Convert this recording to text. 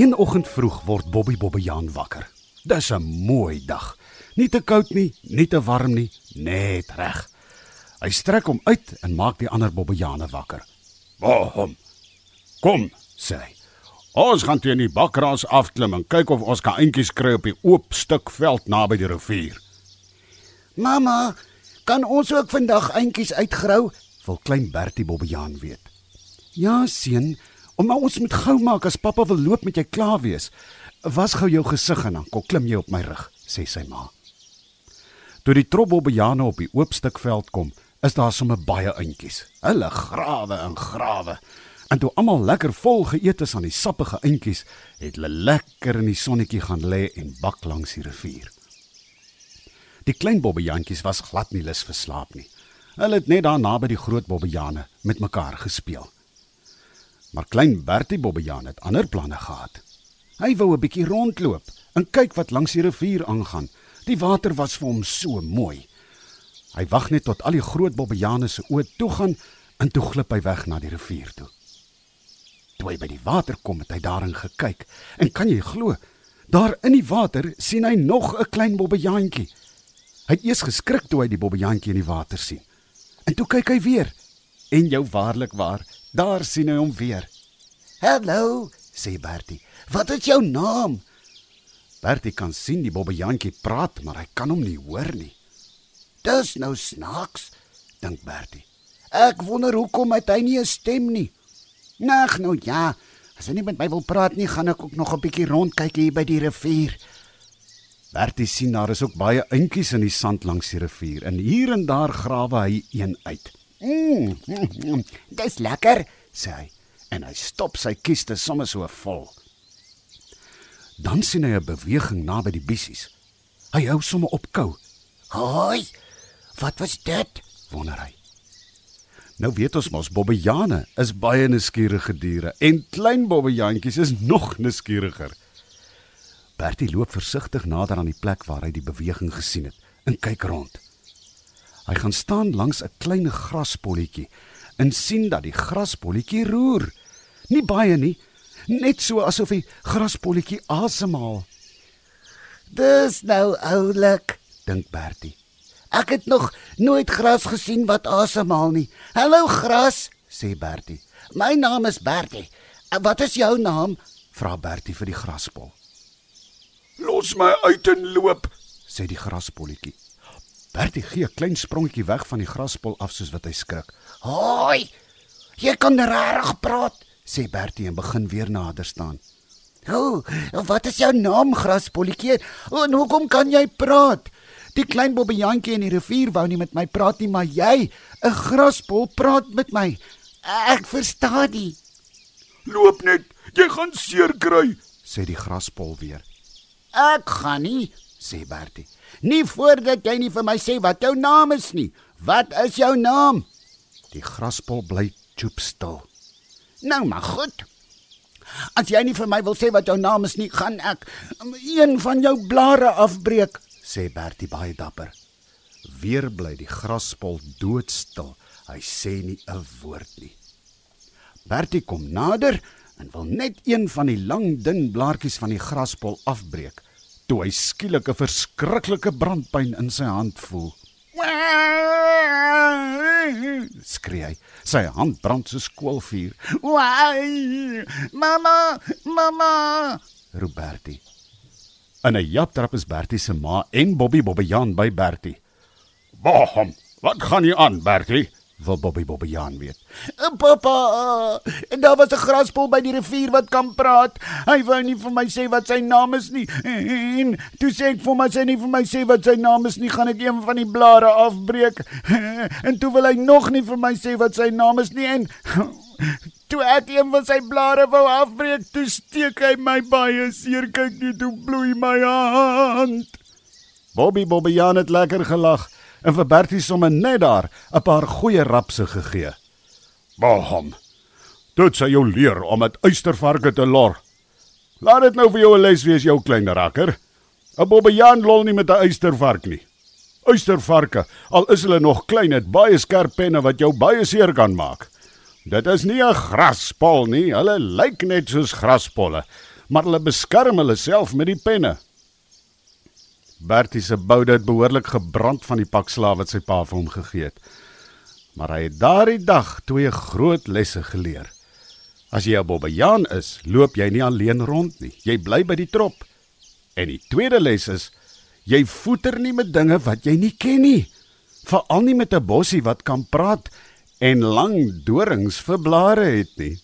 Een oggend vroeg word Bobby Bobbejaan wakker. Dis 'n mooi dag. Nie te koud nie, nie te warm nie, net reg. Hy strek hom uit en maak die ander Bobbejane wakker. "Waarom? Kom," sê hy. "Ons gaan teen die bakraas afklim en kyk of ons kan eentjies kry op die oop stuk veld naby die rivier." Mamma, kan ons ook vandag eentjies uitgrou? Wil klein Bertie Bobbejaan weet. "Ja, seun, om ons moet gou maak as pappa wil loop met jy klaar wees. Was gou jou gesig en dan kom klim jy op my rug," sê sy ma. Toe die trobbobbejane op die oop stuk veld kom, is daar sommer baie eentjies. Hulle grawe en grawe. En toe almal lekker vol geëet is aan die sappige eentjies, het hulle lekker in die sonnetjie gaan lê en bak langs die rivier. Die klein bobbejantjies was glad nie lus vir slaap nie. Hulle het net daar naby die groot bobbejane met mekaar gespeel. Maar klein Bertie Bobbejaan het ander planne gehad. Hy wou 'n bietjie rondloop en kyk wat langs die rivier aangaan. Die water was vir hom so mooi. Hy wag net tot al die groot bobbejane se oë toe gaan en toe glip hy weg na die rivier toe. Toe hy by die water kom, het hy daarin gekyk en kan jy glo, daar in die water sien hy nog 'n klein bobbejaantjie. Hy het eers geskrik toe hy die bobbejaantjie in die water sien. En toe kyk hy weer en jou waarlik waar, daar sien hy hom weer. Hallo, sê Bertie. Wat is jou naam? Bertie kan sien die bobbejantjie praat, maar hy kan hom nie hoor nie. Dis nou snaaks, dink Bertie. Ek wonder hoekom het hy nie 'n stem nie. Nag nou ja, as hy nie met my wil praat nie, gaan ek ook nog 'n bietjie rondkyk hier by die rivier. Bertie sien daar is ook baie eentjies in die sand langs die rivier en hier en daar grawe hy een uit. Mm, mm, mm, dis lekker, sê hy en hy stop sy kieste sommer so vol. Dan sien hy 'n beweging naby die bissies. Hy hou sommer op kou. "Hoi! Wat was dit?" wonder hy. Nou weet ons mos bobbejane is baie nuuskierige diere en klein bobbejantjies is nog nuuskieriger. Bertie loop versigtig nader aan die plek waar hy die beweging gesien het en kyk rond. Hy gaan staan langs 'n klein graspolletjie en sien dat die graspolletjie roer. Nie baie nie, net so asof die graspolletjie asemhaal. Dis nou oulik, dink Bertie. Ek het nog nooit gras gesien wat asemhaal nie. Hallo gras, sê Bertie. My naam is Bertie. Wat is jou naam? vra Bertie vir die graspol. Los my uit en loop, sê die graspolletjie. Bertie gee 'n klein sprongetjie weg van die graspol af soos wat hy skrik. "Hoi! Jy kan regtig praat," sê Bertie en begin weer nader staan. "O, wat is jou naam, graspolletjie? En hoekom kan jy praat?" Die klein bobbejantjie in die rivier wou nie met my praat nie, maar jy, 'n graspol, praat met my. Ek verstaan nie. Loop net, jy gaan seer kry, sê die graspol weer. Ek gaan nie, sê Bertie. Nie voordat jy nie vir my sê wat jou naam is nie. Wat is jou naam? Die graspol bly choop stil. Nou maar goed. As jy nie vir my wil sê wat jou naam is nie, gaan ek een van jou blare afbreek sê Bertie baie dapper. Weer bly die graspol doodstil. Hy sê nie 'n woord nie. Bertie kom nader en wil net een van die lang dun blaartjies van die graspol afbreek, toe hy skielik 'n verskriklike brandpyn in sy hand voel. Skree hy. Sy hand brand soos koolvuur. "Wai! Mamma, mamma!" roep Bertie. In 'n japtrap is Bertie se ma en Bobby Bobbejaan by Bertie. "Waarom? Wat gaan hier aan, Bertie?" Wil Bobby Bobbejaan weet. "Pappa, en daar was 'n graspol by die rivier wat kan praat. Hy wou nie vir my sê wat sy naam is nie. En toe sê ek vir my sê nie vir my sê wat sy naam is nie, gaan ek een van die blare afbreek. En toe wil hy nog nie vir my sê wat sy naam is nie en Toe ek een van sy blare wou afbreek, toe steek hy my baie seer. Kyk net hoe bloei my hand. Bobby Bobbejaan het lekker gelag en vir Bertie sommer net daar 'n paar goeie rapse gegee. "Baham. Dit sê jou leer om met uistervarke te lor. Laat dit nou vir jou 'n les wees, jou klein rakker. 'n Bobbejaan lol nie met 'n uistervark nie. Uistervarke, al is hulle nog klein, het baie skerp penne wat jou baie seer kan maak." Dit is nie 'n graspol nie. Hulle lyk net soos graspolle, maar hulle beskerm hulle self met die penne. Bertie se boude het behoorlik gebrand van die pak slaaf wat sy pa vir hom gegee het. Maar hy het daardie dag twee groot lesse geleer. As jy 'n bobbejaan is, loop jy nie alleen rond nie. Jy bly by die trop. En die tweede les is jy voeter nie met dinge wat jy nie ken nie. Veral nie met 'n bossie wat kan praat en lang dorings vir blare het nie.